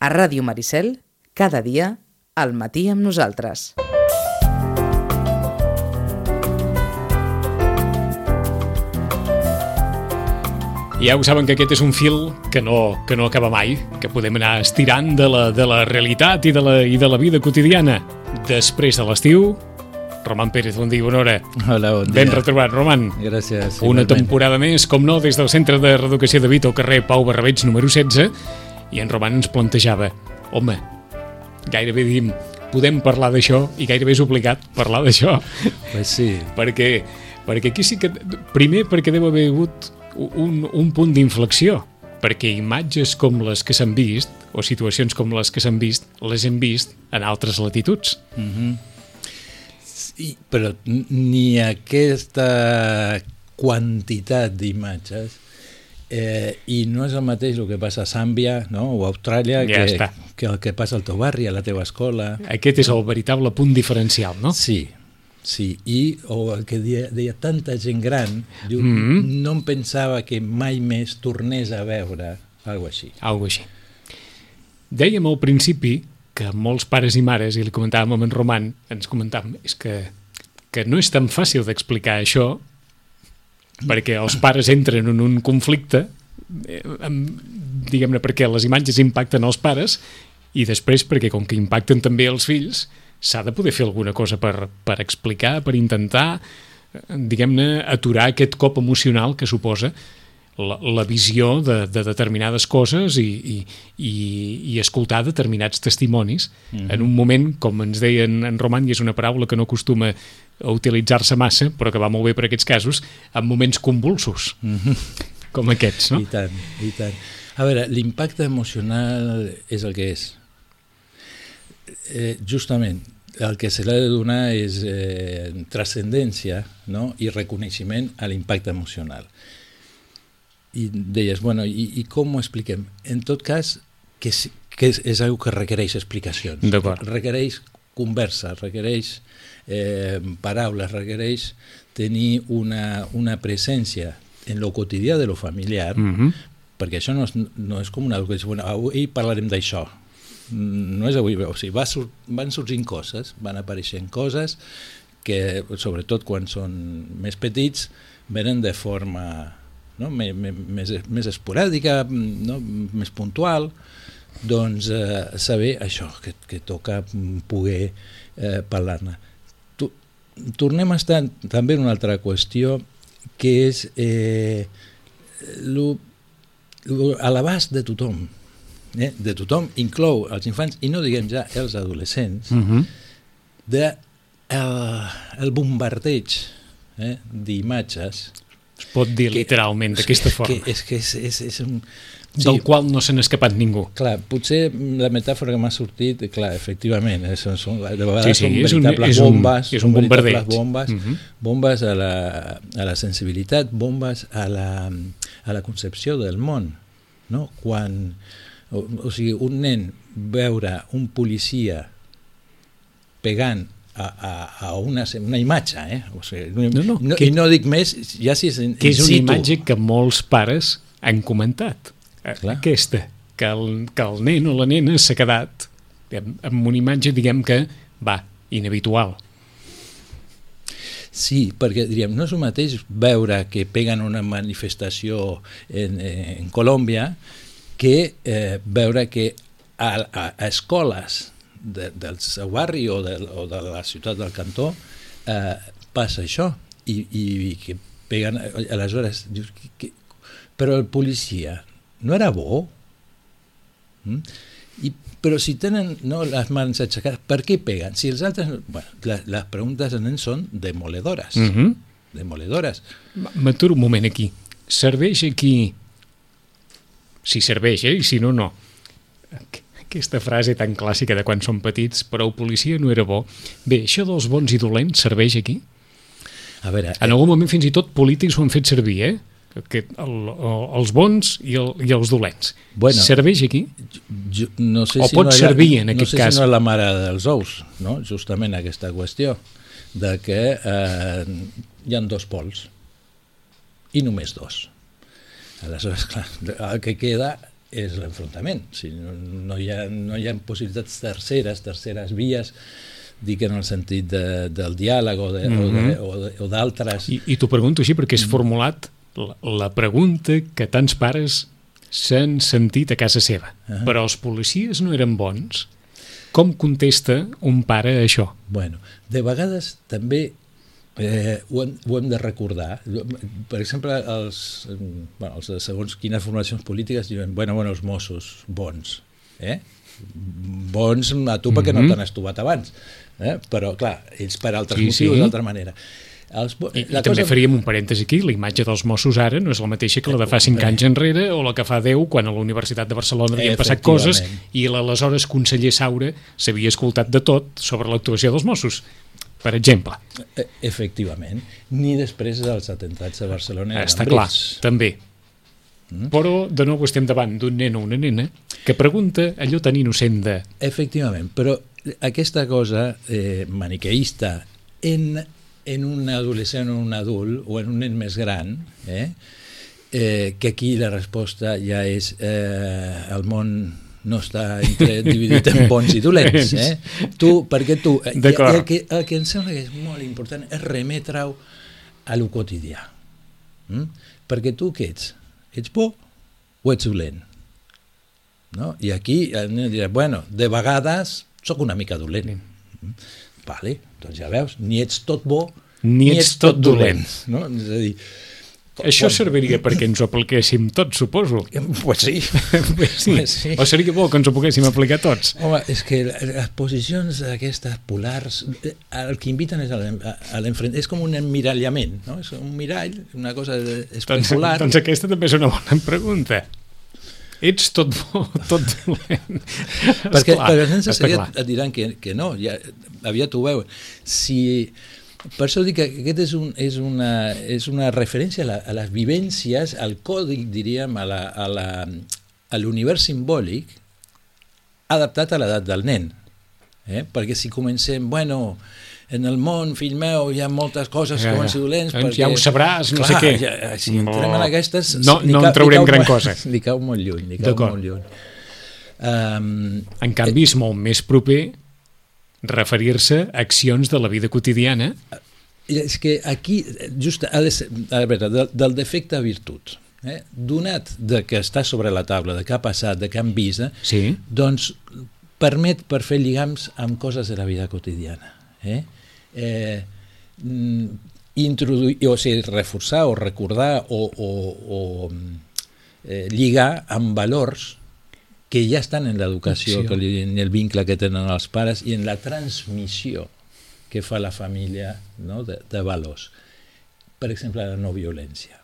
A Ràdio Maricel, cada dia, al matí amb nosaltres. Ja ho saben que aquest és un fil que no, que no acaba mai, que podem anar estirant de la, de la realitat i de la, i de la vida quotidiana. Després de l'estiu, Roman Pérez, bon dia, bona hora. Hola, bon dia. Ben retrobat, Roman. Gràcies. Una igualment. temporada més, com no, des del Centre de Reeducació de Vito, carrer Pau Barrabeig, número 16, i en Roman ens plantejava, home, gairebé diem, podem parlar d'això, i gairebé és obligat parlar d'això, Pues sí, perquè, perquè aquí sí que... Primer, perquè deu haver hagut un, un punt d'inflexió, perquè imatges com les que s'han vist, o situacions com les que s'han vist, les hem vist en altres latituds. sí, però ni aquesta quantitat d'imatges eh, i no és el mateix el que passa a Zàmbia no? o a Austràlia Ja que, està. que el que passa al teu barri, a la teva escola. Aquest és el veritable punt diferencial, no? Sí, sí, i o el que deia, deia tanta gent gran, diu, Mhm. no em pensava que mai més tornés a veure alguna així. Algo així. Dèiem al principi que molts pares i mares, i li comentàvem amb en Roman, ens comentàvem, és que, que no és tan fàcil d'explicar això perquè els pares entren en un conflicte eh, amb, diguem-ne perquè les imatges impacten els pares i després perquè com que impacten també els fills s'ha de poder fer alguna cosa per, per explicar, per intentar eh, diguem-ne, aturar aquest cop emocional que suposa la, la visió de, de determinades coses i, i, i, i escoltar determinats testimonis mm -hmm. en un moment, com ens deia en, en Roman, i és una paraula que no acostuma utilitzar-se massa, però que va molt bé per aquests casos, en moments convulsos, mm -hmm. com aquests, no? I tant, i tant. A veure, l'impacte emocional és el que és. Eh, justament, el que se l'ha de donar és eh, transcendència no? i reconeixement a l'impacte emocional. I deies, bueno, i, i com ho expliquem? En tot cas, que que és, és una que requereix explicacions. Requereix conversa, requereix eh, paraules, requereix tenir una, una presència en lo quotidià de lo familiar, Mm -hmm. perquè això no és, no és com una bueno, avui parlarem d'això. No és avui, o sigui, va sur van sorgint coses, van apareixent coses que, sobretot quan són més petits, venen de forma no? més, més, més esporàdica, no? més puntual, doncs eh, saber això, que, que toca poder eh, parlar-ne. Tornem a estar també en una altra qüestió, que és eh, lo, lo, a l'abast de tothom, eh? de tothom, inclou els infants, i no diguem ja els adolescents, Mm -hmm. de el, el bombardeig eh? d'imatges Es pot dir que- literalment d'aquesta forma, que és que és, és, és un... del qual no se n'ha escapat ningú. Clar, potser la metàfora que m'ha sortit, clar, efectivament, eh, són, són, de vegades Sí, sí, són és un- és un- és un bombardeig. veritables bombes, Mhm. bombes a la, a la sensibilitat, bombes a la, a la concepció del món, no? Quan, o, o sigui, un nen veure un policia pegant a, a, a una, una imatge, eh? O sigui, No, no, no, que- i no dic més, ja si és que és una situ. imatge que molts pares han comentat. Eh, Clar. Aquesta, que el, que el nen o la nena s'ha quedat amb una imatge, diguem que, va, inhabitual. Sí, perquè diríem, no és el mateix veure que peguen una manifestació en, en Colòmbia que eh, veure que a, a, a escoles de, del seu barri o de, o de la ciutat del cantó eh, passa això i, i, i que peguen aleshores dius, que, que, però el policia no era bo mm? I, però si tenen no, les mans aixecades, per què peguen? Si els altres... Bueno, les, les preguntes en són demoledores. Mm -hmm. Demoledores. M'aturo un moment aquí. Serveix aquí... Si serveix, eh? I si no, no. Aquesta frase tan clàssica de quan som petits, però el policia no era bo. Bé, això dels bons i dolents serveix aquí? A veure, En algun moment fins i tot polítics ho han fet servir, eh? Que el, el, els bons i, el, i els dolents. Bueno. serveix aquí? jo, no sé o si pot no era- servir en no aquest sé cas. si no és la mare dels ous, no? justament aquesta qüestió de que eh, hi han dos pols i només dos. Aleshores, clar, el que queda és l'enfrontament. O sigui, no, no, hi ha, no hi ha possibilitats terceres, terceres vies, dic en el sentit de, del diàleg o o Mhm. o de- o d'altres... I, I t'ho pregunto així perquè és formulat la, pregunta que tants pares s'han sentit a casa seva. Ah. Però els policies no eren bons. Com contesta un pare a això? Bueno, de vegades també eh, ho, hem, ho hem de recordar. Per exemple, els, bueno, els de segons quines formacions polítiques diuen bueno, bueno, els Mossos, bons. Eh? Bons a tu perquè Mhm. no t'han estuvat abans. Eh? Però, clar, ells per altres Sí, motius, sí. d'altra manera. Els, I, I també faríem un parèntesi aquí, la imatge dels Mossos ara no és la mateixa que la de fa 5 Bé. anys enrere o la que fa 10 quan a la Universitat de Barcelona havien passat coses i l'aleshores conseller Saura s'havia escoltat de tot sobre l'actuació dels Mossos, per exemple. Eh, Efectivament. Ni després dels atentats a Barcelona. i a Està clar, també. Però, de nou, estem davant d'un nen o una nena que pregunta allò tan innocent de Efectivament, però aquesta cosa eh, maniqueïsta en, en un adolescent o un adult o en un nen més gran, eh, eh, que aquí la resposta ja és eh, el món no està entre, dividit en bons i dolents. Eh? Tu, perquè tu... eh, i El, que, el que em sembla que és molt important és remetre-ho a lo quotidià. Mm? Perquè tu què ets? Ets bo o ets dolent? No? I aquí el dirà, bueno, de vegades sóc una mica dolent. Mm. Vale, doncs ja veus, ni ets tot bo Ni ets tot dolent. No? És a dir, Això serviria perquè ens ho apliquéssim tots, suposo. pues sí. Sí. Pues sí. O seria bo que ens ho poguéssim aplicar tots. Home, és que les posicions aquestes polars, eh, el que inviten és a l'en- a l'enfront, és com un emmirallament, no? És un mirall, una cosa de- Doncs, especular. doncs aquesta també és una bona pregunta. Ets tot bo, tot dolent. perquè, Esclar, perquè els nens de està seguida clar. et diran que, que no, ja, aviat ho veuen. Si, per això dic que aquest és, un, és, una, és una referència a, la, a les vivències, al còdic, diríem, a la- a la- a l'univers simbòlic adaptat a l'edat del nen. Eh? Perquè si comencem, bueno, en el món, fill meu, hi ha moltes coses que Ja, van ja. ser dolents Doncs perquè... ja ho sabràs, no sé què. Ja, si entrem en aquestes... No- no en traurem gran molt- cosa. Li cau molt lluny, li cau molt lluny. Um, En canvi, és molt més proper referir-se a accions de la vida quotidiana és que aquí, just ha de ser, a veure, del, del defecte a virtut, eh? donat de que està sobre la taula, de què ha passat, de què han vist, eh? Sí. doncs permet per fer lligams amb coses de la vida quotidiana. Eh? Eh, mm, introduir, o sigui, reforçar o recordar o, o, o eh, lligar amb valors que ja estan en l'educació, en el vincle que tenen els pares i en la transmissió que fa la família no? de, de valors. Per exemple, la no violència.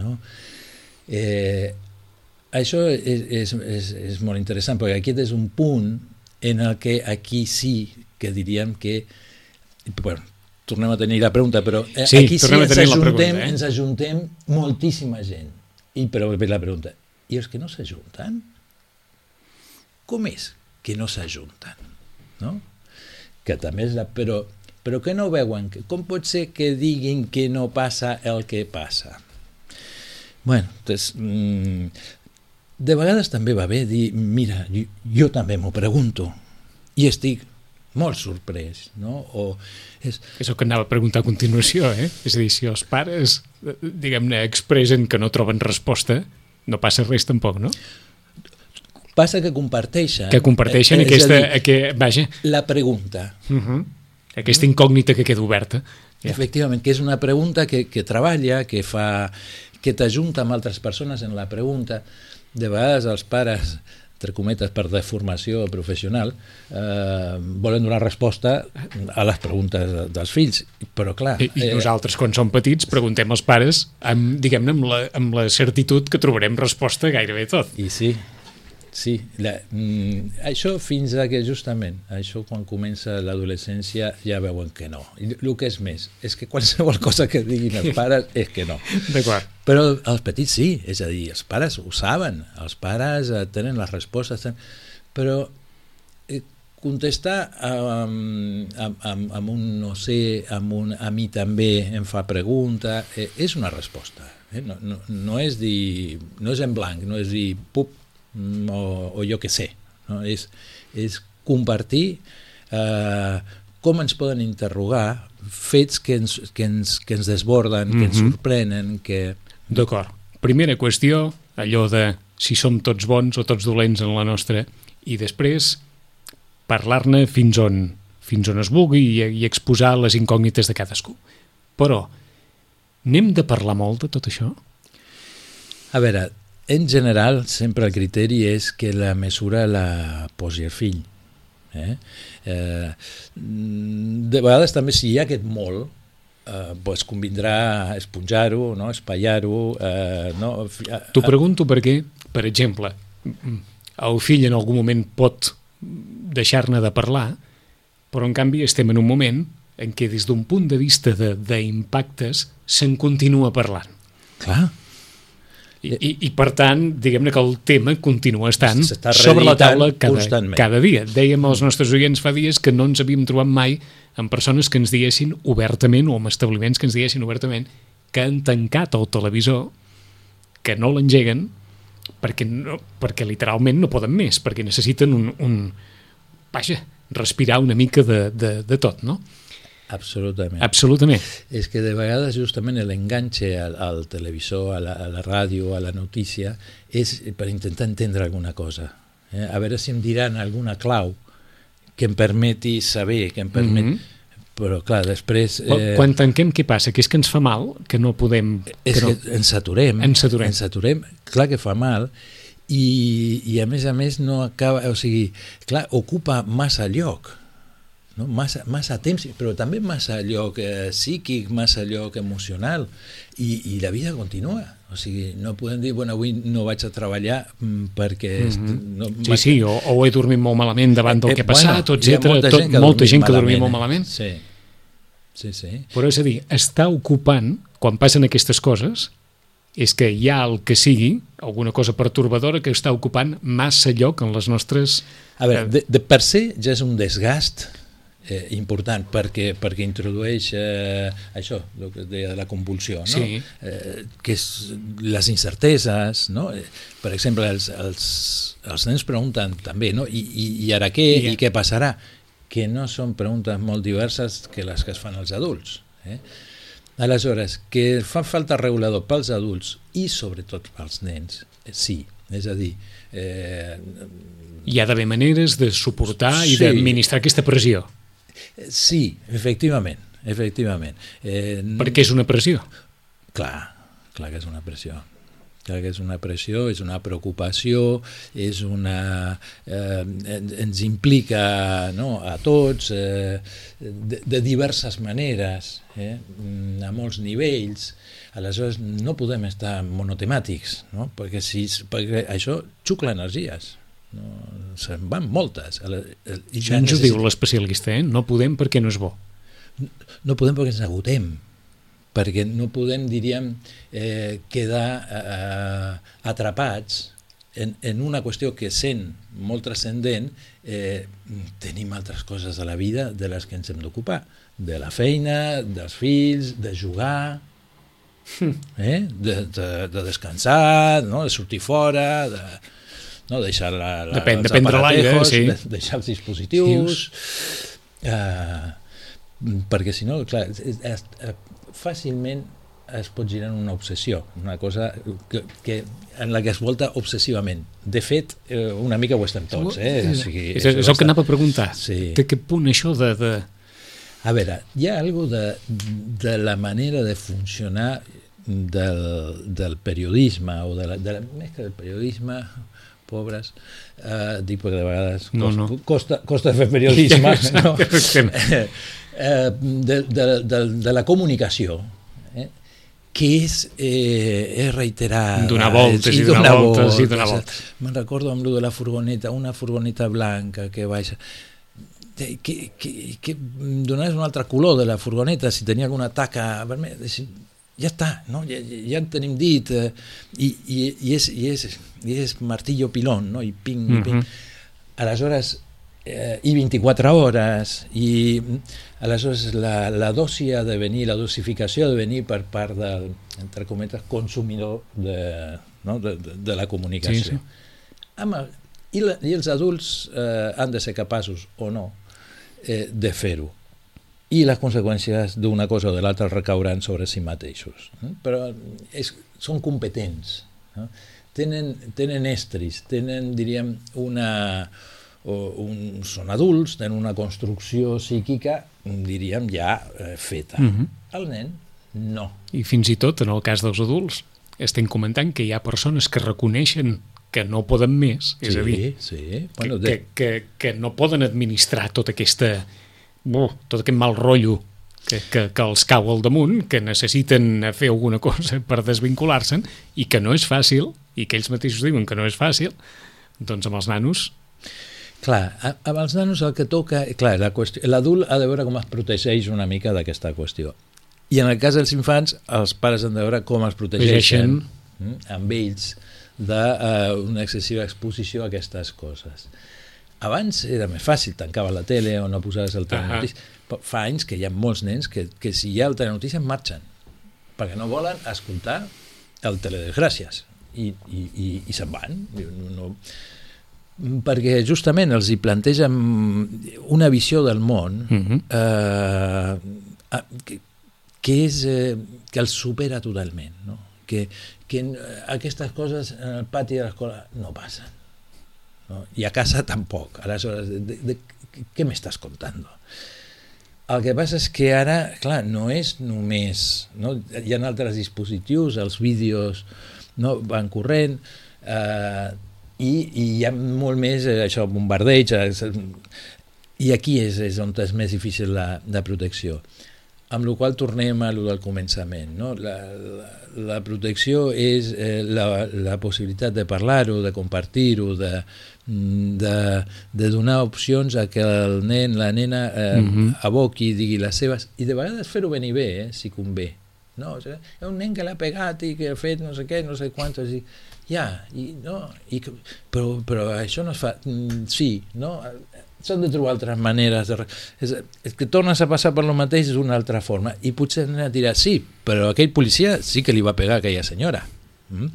No? Eh, això és, és, és, és molt interessant, perquè aquest és un punt en el que aquí sí que diríem que... Bueno, tornem a tenir la pregunta, però eh, Sí, aquí sí ens ajuntem, pregunta, eh? ens ajuntem moltíssima gent. I però ve la pregunta, i els que no s'ajunten? Com és que no s'ajunten? No? Que també és la... Però, però que no veuen, com pot ser que diguin que no passa el que passa? Bueno, doncs, mm, de vegades també va bé dir, mira, jo, jo també m'ho pregunto i estic molt sorprès, no? O és, És el que anava a preguntar a continuació, eh? És a dir, si els pares, eh, diguem-ne, expressen que no troben resposta, no passa res tampoc, no? passa que comparteixen... Que comparteixen eh, aquesta... dir, que, vaja, la pregunta, uh -huh, aquesta incògnita que queda oberta. Ja. Efectivament, que és una pregunta que, que treballa, que fa que t'ajunta amb altres persones en la pregunta. De vegades els pares, entre cometes, per deformació professional, eh, volen donar resposta a les preguntes de- dels fills. Però, clar... I, I nosaltres, quan som petits, preguntem als pares, amb, diguem-ne, amb, la, amb la certitud que trobarem resposta gairebé tot. I sí, sí. La, mm, això fins a que justament, això quan comença l'adolescència ja veuen que no. I el que és més, és que qualsevol cosa que diguin els pares és que no. D'acord. Però els petits sí, és a dir, els pares ho saben, els pares eh, tenen les respostes, ten- però eh, contestar amb, amb, amb, amb un no sé, amb un a mi també em fa pregunta, eh, és una resposta. Eh? No, no, no, és dir, no és en blanc, no és dir pup o, o jo que sé. No? És, és compartir eh, com ens poden interrogar fets que ens, que ens, que ens desborden, mm -hmm. que ens Mhm. sorprenen, que... D'acord. Primera qüestió, allò de si som tots bons o tots dolents en la nostra, i després parlar-ne fins on fins on es vulgui i, i exposar les incògnites de cadascú. Però, n'hem de parlar molt de tot això? A veure, en general, sempre el criteri és que la mesura la posi el fill. Eh? Eh, de vegades també si hi ha aquest molt, eh, pues convindrà esponjar-ho, no? espaiar-ho... Eh, no? T'ho pregunto perquè, per exemple, el fill en algun moment pot deixar-ne de parlar, però en canvi estem en un moment en què des d'un punt de vista d'impactes se'n continua parlant. Clar, I, i, I per tant, diguem-ne que el tema continua estant sobre la taula cada, constantment. cada dia. Dèiem als nostres oients fa dies que no ens havíem trobat mai amb persones que ens diguessin obertament o amb establiments que ens diguessin obertament que han tancat el televisor, que no l'engeguen perquè, no, perquè literalment no poden més, perquè necessiten un, un vaja, respirar una mica de, de, de tot, no? Absolutament. Absolutament. És que de vegades justament l'enganxe al, al televisor, a la, a la ràdio, a la notícia, és per intentar entendre alguna cosa. Eh? A veure si em diran alguna clau que em permeti saber, que em permet... Mhm. Però clar, després... Eh... Quan tanquem, què passa? Que és que ens fa mal, que no podem... És que no... que ens saturem. Ens saturem. Ens saturem. Clar que fa mal i, i a més a més no acaba... O sigui, clar, ocupa massa lloc no? massa, massa temps, però també massa lloc eh, psíquic, massa lloc emocional i, i la vida continua o sigui, no podem dir, bueno, avui no vaig a treballar mm, perquè mm. -hmm. no, Sí, sí, o, o he dormit molt malament davant del que ha passat, Eh, bueno, hi ha etc. molta Tot, gent que molta gent que ha dormit molt eh? malament. sí, sí, sí Però és a dir, està ocupant, quan passen aquestes coses, és que hi ha el que sigui, alguna cosa pertorbadora que està ocupant massa lloc en les nostres... A veure, de, de per se ja és un desgast eh, important perquè, perquè introdueix eh, això, el que deia de la convulsió, no? Sí. eh, que és les incerteses, no? Eh, per exemple, els, els, els nens pregunten també, no? I, i, i ara què? I- I, què passarà? Que no són preguntes molt diverses que les que es fan als adults. Eh? Aleshores, que fa falta regulador pels adults i sobretot pels nens, eh, sí. És a dir, eh, Hi ha d'haver maneres de suportar i Sí. d'administrar aquesta pressió, sí, efectivament, efectivament. Eh, perquè és una pressió. Clar, clar que és una pressió. Clar que és una pressió, és una preocupació, és una... Eh, en- ens implica no, a tots eh, de, de diverses maneres, eh, a molts nivells. Aleshores, no podem estar monotemàtics, no? perquè, si, perquè això xucla energies. No? Se'n van moltes. Ale- el- i ja ens ho diu l'especialista, eh? No podem perquè no és bo. no podem perquè ens agotem perquè no podem, diríem, eh, quedar eh, atrapats en, en una qüestió que sent molt transcendent, eh, tenim altres coses a la vida de les que ens hem d'ocupar, de la feina, dels fills, de jugar, eh? de, de, de descansar, no? de sortir fora, de no? deixar la, la, Depèn- els aparatejos, sí. de, deixar els dispositius, eh, perquè si no, clar, és, és, eh, fàcilment es pot girar en una obsessió, una cosa que, que, en la que es volta obsessivament. De fet, eh, una mica ho estem tots. Eh? O sigui, és, és el que anava a preguntar. Sí. De què punt això de... de... A veure, hi ha algo de, de la manera de funcionar del, del periodisme, o de la, de la, més que del periodisme, pobres, eh, dic perquè de vegades No, costa, no. costa, costa fer periodisme, no? Eh, de, de, de, de la comunicació, eh? que és, eh, és reiterar Donar voltes i donar voltes i donar voltes. Me'n recordo amb de la furgoneta, una furgoneta blanca que baixa que, que, que donaves un altre color de la furgoneta, si tenia alguna taca vermella, si- ja està, no? ja, ja en tenim dit, eh, i, i, i, és, i, és, i és martillo pilón, no? i ping, i ping. Mhm. Aleshores, eh, i 24 hores i aleshores la, la dosi ha de venir, la dosificació ha de venir per part del, entre cometes, consumidor de, no? de, de, de la comunicació. Sí, sí. El, i, la, I els adults eh, han de ser capaços o no eh, de fer-ho i les conseqüències d'una cosa o de l'altra recauran sobre si mateixos. Eh? Però és, són competents, no? tenen, tenen estris, tenen, diríem, una, o un, són adults, tenen una construcció psíquica, diríem, ja eh, feta. Mm -hmm. El nen, no. I fins i tot, en el cas dels adults, estem comentant que hi ha persones que reconeixen que no poden més, és sí, a dir, sí. bueno, que, de... que, que, que no poden administrar tota aquesta oh, tot aquest mal rotllo que, que, que els cau al damunt, que necessiten fer alguna cosa per desvincular-se'n i que no és fàcil, i que ells mateixos diuen que no és fàcil, doncs amb els nanos... Clar, amb els nanos el que toca... Clar, l'adult ha de veure com es protegeix una mica d'aquesta qüestió. I en el cas dels infants, els pares han de veure com es protegeixen mm, amb ells d'una uh, excessiva exposició a aquestes coses. Abans era més fàcil, tancava la tele o no posaves el telenotícies. Uh -huh. Fa anys que hi ha molts nens que, que si hi ha el telenotícies marxen, perquè no volen escoltar el teledesgràcies i, i, i, i se'n van. No, no, perquè justament els hi plantegen una visió del món uh -huh. eh, que, que, és, eh, que els supera totalment, no? que, que aquestes coses en el pati de l'escola no passen ¿no? y a casa tampoc. Aleshores, de, de, de, què m'estàs contant? El que passa és que ara, clar, no és només... No? Hi ha altres dispositius, els vídeos no? van corrent, eh, i, i hi ha molt més eh, això, bombardeig, eh, i aquí és, és on és més difícil la, la protecció. Amb la qual tornem a lo del començament. No? La, la, la protecció és eh, la, la possibilitat de parlar-ho, de compartir-ho, de, de, de donar opcions a que el nen, la nena eh, mm -hmm. aboqui, digui les seves, i de vegades fer-ho ben i bé, eh, si convé. No, o sigui, hi ha un nen que l'ha pegat i que ha fet no sé què, no sé quantos, i ja, i, no, i, però, però això no es fa, mm, sí, no, s'han de trobar altres maneres de... És, és que tornes a passar per lo mateix d'una altra forma i potser a dirà, sí, però aquell policia sí que li va pegar a aquella senyora mm?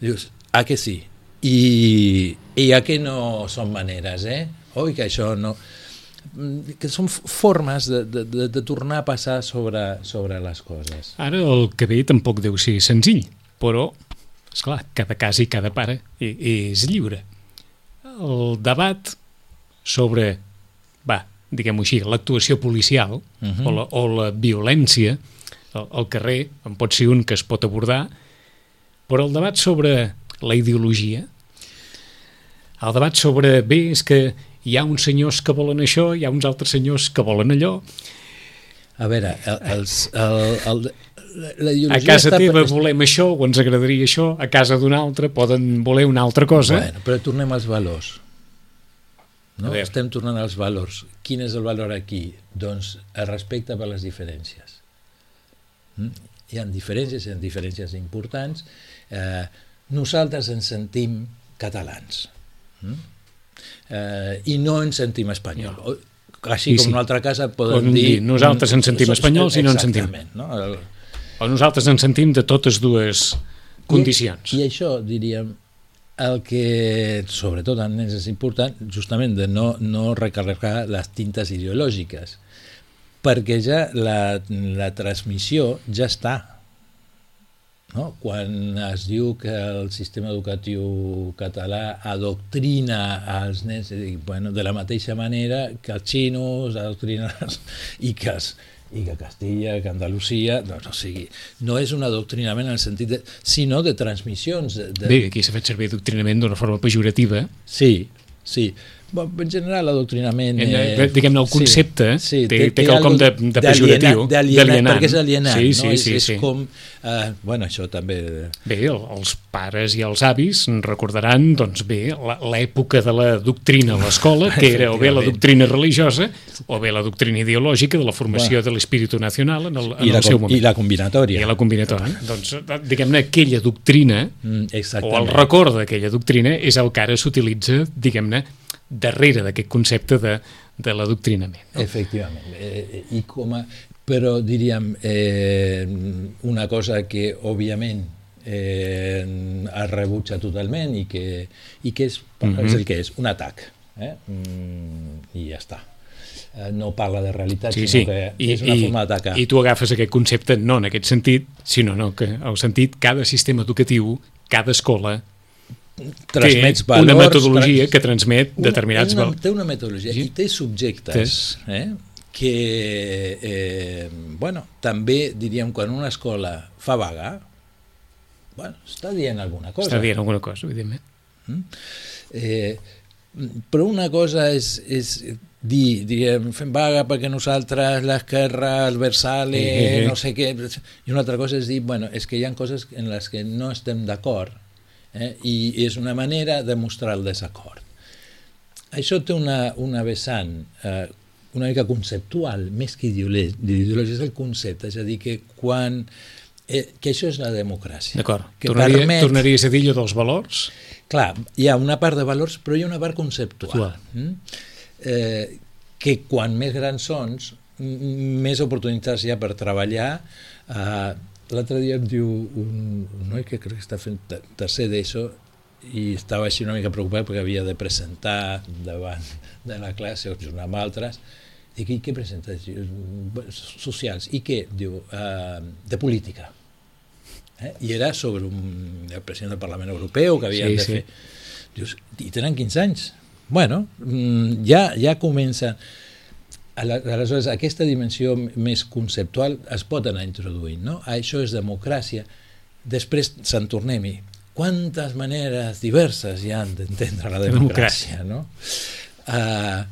dius, ah que sí i, i a que no són maneres eh? oi que això no que són formes de, de, de, de tornar a passar sobre, sobre les coses. Ara el que ve tampoc deu ser senzill, però, és clar cada cas i cada pare és lliure. El debat sobre, va, diguem-ho així, l'actuació policial uh -huh. o, la, o la violència al, al carrer, en pot ser un que es pot abordar, però el debat sobre la ideologia, el debat sobre, bé, és que hi ha uns senyors que volen això, hi ha uns altres senyors que volen allò... A veure, els, el, el, la ideologia a casa està... teva volem això o ens agradaria això, a casa d'un altre poden voler una altra cosa. Bueno, però tornem als valors. No? Estem tornant als valors. Quin és el valor aquí? Doncs el respecte per les diferències. Mm? Hi ha diferències, hi ha diferències importants. Eh, nosaltres ens sentim catalans. Mm? Eh, I no ens sentim espanyol. No. Així com sí. una altra casa poden dir... dir... Nosaltres ens sentim espanyols i no ens sentim. No? El... O nosaltres ens sentim de totes dues condicions. I, i això, diríem, el que sobretot en nens és important justament de no, no recarregar les tintes ideològiques perquè ja la, la transmissió ja està no? quan es diu que el sistema educatiu català adoctrina als nens bueno, de la mateixa manera que els xinos adoctrinen i que els, i que Castilla, que Andalusia, doncs, o sigui, no és un adoctrinament en el sentit de, sinó de transmissions. De, de... Bé, aquí s'ha fet servir adoctrinament d'una forma pejorativa. Sí, sí. En general, l'adoctrinament... Eh, Diguem-ne, el concepte sí, sí, té, té, té quelcom de, de pejoratiu. D'alienant, perquè és alienant, sí, sí, no? Sí, és, sí. és com... Uh, bueno, això també... Bé, els pares i els avis recordaran, doncs bé, l'època de la doctrina a l'escola, que era o bé la doctrina religiosa o bé la doctrina ideològica de la formació bueno. de l'espíritu nacional en el, en I la, el seu moment. I la combinatòria. I la combinatòria. doncs, diguem-ne, aquella doctrina, mm, o el record d'aquella doctrina, és el que ara s'utilitza, diguem-ne, darrere d'aquest concepte de, de l'adoctrinament. No? Efectivament. Eh, I com a, però diríem eh, una cosa que òbviament eh, es rebutja totalment i que, i que és, mm -hmm. és el que és, un atac. Eh? Mm, I ja està. Eh, no parla de realitat, Sí, sinó sí, que I, és una i, forma d'atacar. i tu agafes aquest concepte no en aquest sentit, sinó no, que el sentit cada sistema educatiu, cada escola Transmets té una valors, metodologia trans- que transmet una- determinats una, valors. Té una metodologia Sí. i té subjectes eh, que, eh, bueno, també diríem quan una escola fa vaga, bueno, està dient alguna cosa. Està dient alguna cosa, evidentment. Eh, però una cosa és, és dir, diríem, fem vaga perquè nosaltres, l'esquerra, el Versale, Eh, eh. no sé què, i una altra cosa és dir, bueno, és que hi ha coses en les que no estem d'acord eh, i és una manera de mostrar el desacord. Això té una, una vessant eh, una mica conceptual, més que ideològica, és el concepte, és a dir, que quan... Eh, que això és la democràcia. D'acord. Tornaria, permet... Tornaries a dir allò dels valors? Clar, hi ha una part de valors, però hi ha una part conceptual. Mm? Eh, que quan més grans m- més oportunitats hi ha per treballar. Eh, L'altre dia em diu un, un noi que crec que està fent te- tercer d'ESO i estava així una mica preocupat perquè havia de presentar davant de la classe o junt amb altres Dic, i què presentes? Diu, Socials. I què? Diu, uh, de política. Eh? I era sobre un, el president del Parlament Europeu que havien Sí, de sí. fer. Dius, i tenen 15 anys. Bueno, mm, ja, ja comença... Aleshores, aquesta dimensió més conceptual es pot anar introduint, no? Això és democràcia. Després se'n tornem-hi. Quantes maneres diverses hi han d'entendre la democràcia, no? Uh,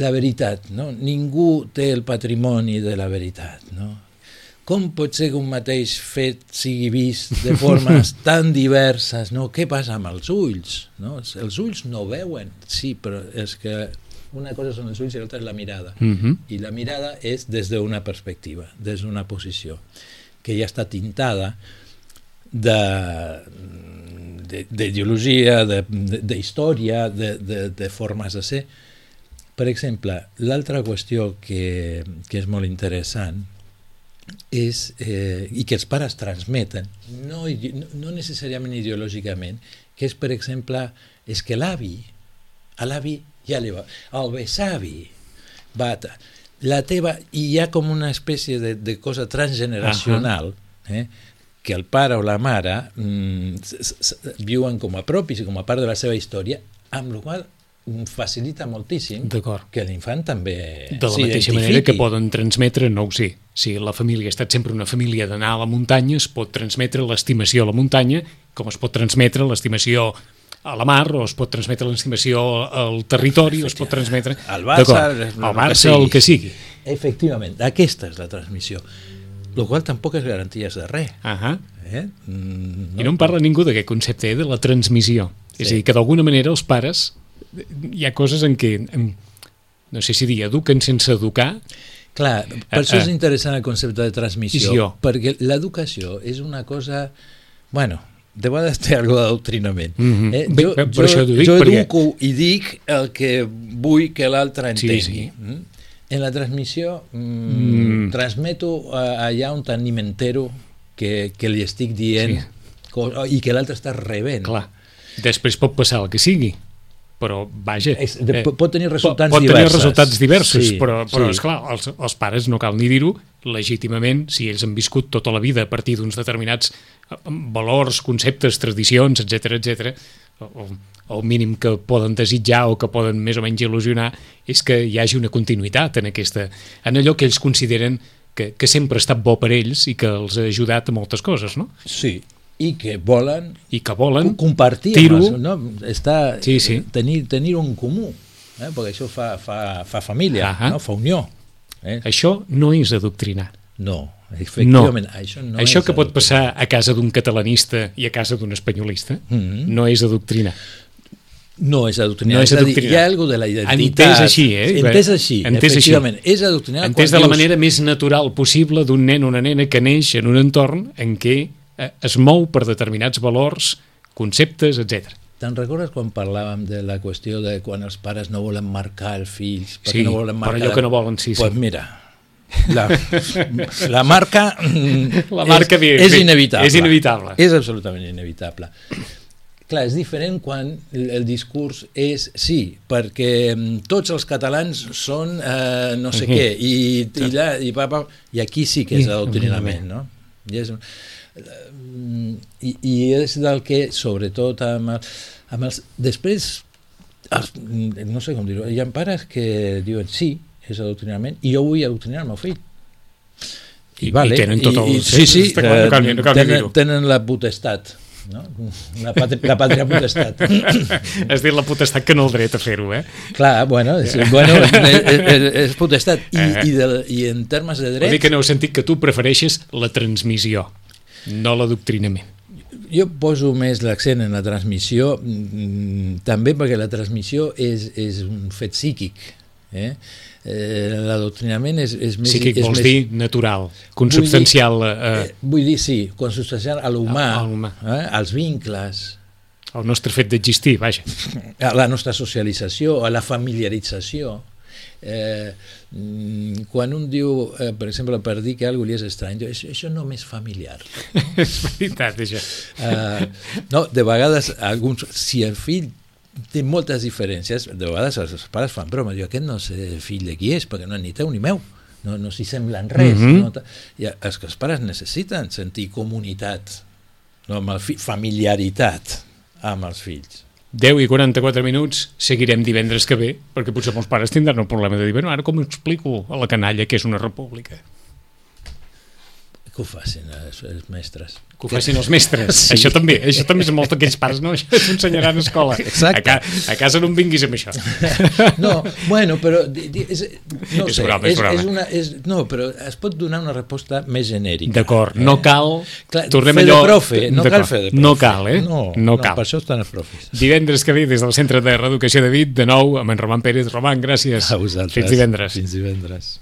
la veritat, no? Ningú té el patrimoni de la veritat, no? Com pot ser que un mateix fet sigui vist de formes tan diverses, no? Què passa amb els ulls, no? Els ulls no veuen, sí, però és que una cosa són els ulls i l'altra és la mirada. Mm -hmm. I la mirada és des d'una perspectiva, des d'una posició, que ja està tintada de de- d'ideologia, de, de, de de, de, de formes de ser. Per exemple, l'altra qüestió que, que és molt interessant és, eh, i que els pares transmeten, no, no necessàriament ideològicament, que és, per exemple, és que l'avi, a l'avi ja li va, el besavi, va, ta- la teva, i hi ha com una espècie de, de cosa transgeneracional, eh, que el pare o la mare mm, s- s- s- viuen com a propis i com a part de la seva història, amb la qual facilita moltíssim que l'infant també De la mateixa manera que poden transmetre, no ho sé, si la família ha estat sempre una família d'anar a la muntanya, es pot transmetre l'estimació a la muntanya, com es pot transmetre l'estimació a la mar, o es pot transmetre l'estimació al territori, o es pot transmetre... Al Barça, al que Barça, sigui. el que sigui. Efectivament, aquesta és la transmissió. El qual tampoc és garantia de res. Ahà. Eh? Mm, I no en parla ningú d'aquest concepte, eh, de la transmissió. És Sí. a dir, que d'alguna manera els pares, eh, hi ha coses en què, en, no sé si dir, eduquen sense educar, Clar, per Eh, això és eh. interessant el concepte de transmissió, Missió. perquè l'educació és una cosa... Bueno, de vegades té alguna d'adoctrinament. Mhm. Eh? Bé, Jo, per jo, dic, jo perquè- educo i dic el que vull que l'altre Sí, entengui. sí. Mm? En la transmissió mm, Mm. transmeto eh, allà on ni m'entero que, que li estic dient Sí. i que l'altre està rebent. clar, després pot passar el que sigui, però vaja... És, de, pot tenir resultats pot, pot diversos. tenir resultats diversos, Sí, però, però sí. esclar, els, els pares no cal ni dir-ho, legítimament, si ells han viscut tota la vida a partir d'uns determinats eh, valors, conceptes, tradicions, etc etc, el, el mínim que poden desitjar o que poden més o menys il·lusionar és que hi hagi una continuïtat en, aquesta, en allò que ells consideren que, que sempre ha estat bo per ells i que els ha ajudat a moltes coses, no? Sí, i que volen I que volen compartir Tiro. els, no? Està, Sí, sí. tenir, tenir un comú eh? perquè això fa, fa, fa família Ahà. no? fa unió eh? Això no és adoctrinar. no, efectivament això no Això és que pot adoctrinar. passar a casa d'un catalanista i a casa d'un espanyolista Mhm. no és adoctrinar. no és adoctrinar, No és és, a dir, adoctrinar. hi ha alguna de la identitat Entès així, eh? entès així, Entès així. efectivament és adoctrinar Entès de la dius, manera més natural possible d'un nen o una nena que neix en un entorn en què eh, es mou per determinats valors, conceptes, etc. Te'n recordes quan parlàvem de la qüestió de quan els pares no volen marcar els fills? Sí, no volen per marcar... allò que no volen, sí, sí. Pues mira, la, la marca, La marca és, és bé, inevitable. és inevitable. És absolutament inevitable. Clar, és diferent quan el, discurs és sí, perquè mm, tots els catalans són eh, no sé Mhm. què, i, i, la, i, pa, pa, i aquí sí que és adoctrinament, no? I és, i, i és del que, sobretot amb, el, amb els... Després, els, no sé com dir-ho, hi ha pares que diuen sí, és adoctrinament, i jo vull adoctrinar el meu fill. I- i tenen tot el- i, sí, sí, clar, no cal ni- no tenen, tenen la potestat, no? la, patri, la pàtria potestat. Has dit la potestat que no el dret a fer-ho, eh? Clar, bueno, és, bueno és, és, és potestat. I, Eh. i, de, I en termes de dret, dir que no heu sentit que tu prefereixes la transmissió, no l'adoctrinament. jo poso més l'accent en la transmissió, mm, també perquè la transmissió és, és un fet psíquic. Eh? Eh, L'adoctrinament és, és més... Psíquic és vols més, dir natural, consubstancial eh, Eh, vull dir, sí, consubstancial a l'humà, eh? als vincles, al nostre fet d'existir, vaja. a la nostra socialització, a la familiarització. Eh, mm, quan un diu, eh, per exemple, per dir que algú li és estrany, diu, això, no m'és familiar. és veritat, això. Uh, no, de vegades, alguns, si el fill té moltes diferències, de vegades els pares fan broma, diu, aquest no sé fill de qui és, perquè no és ni teu ni meu, no, no s'hi semblen res. Mhm. no, ta- I els que els pares necessiten sentir comunitat, no, amb el fi, familiaritat amb els fills. 10 i 44 minuts, seguirem divendres que ve, perquè potser molts pares tindran el problema de dir, bueno, ara com explico a la canalla que és una república? Que ho facin els, els mestres. Que ho facin els mestres. Sí. Això també, això també és molt d'aquells pares, no? Això t'ho ensenyaran a escola. Exacte. A, ca, a casa no em vinguis amb això. No, bueno, però és, no És sé, broma, és és, broma. és una, és, no, però es pot donar una resposta més genèrica. D'acord, no cal... Clar, tornem fer allò... de profe, no cal fer de profe. No cal, eh? No, no cal. per això estan els profes. Divendres que ve, des del Centre de Reeducació de Vit, de nou, amb en Roman Pérez. Roman, gràcies. A vosaltres. Fins divendres. Fins divendres.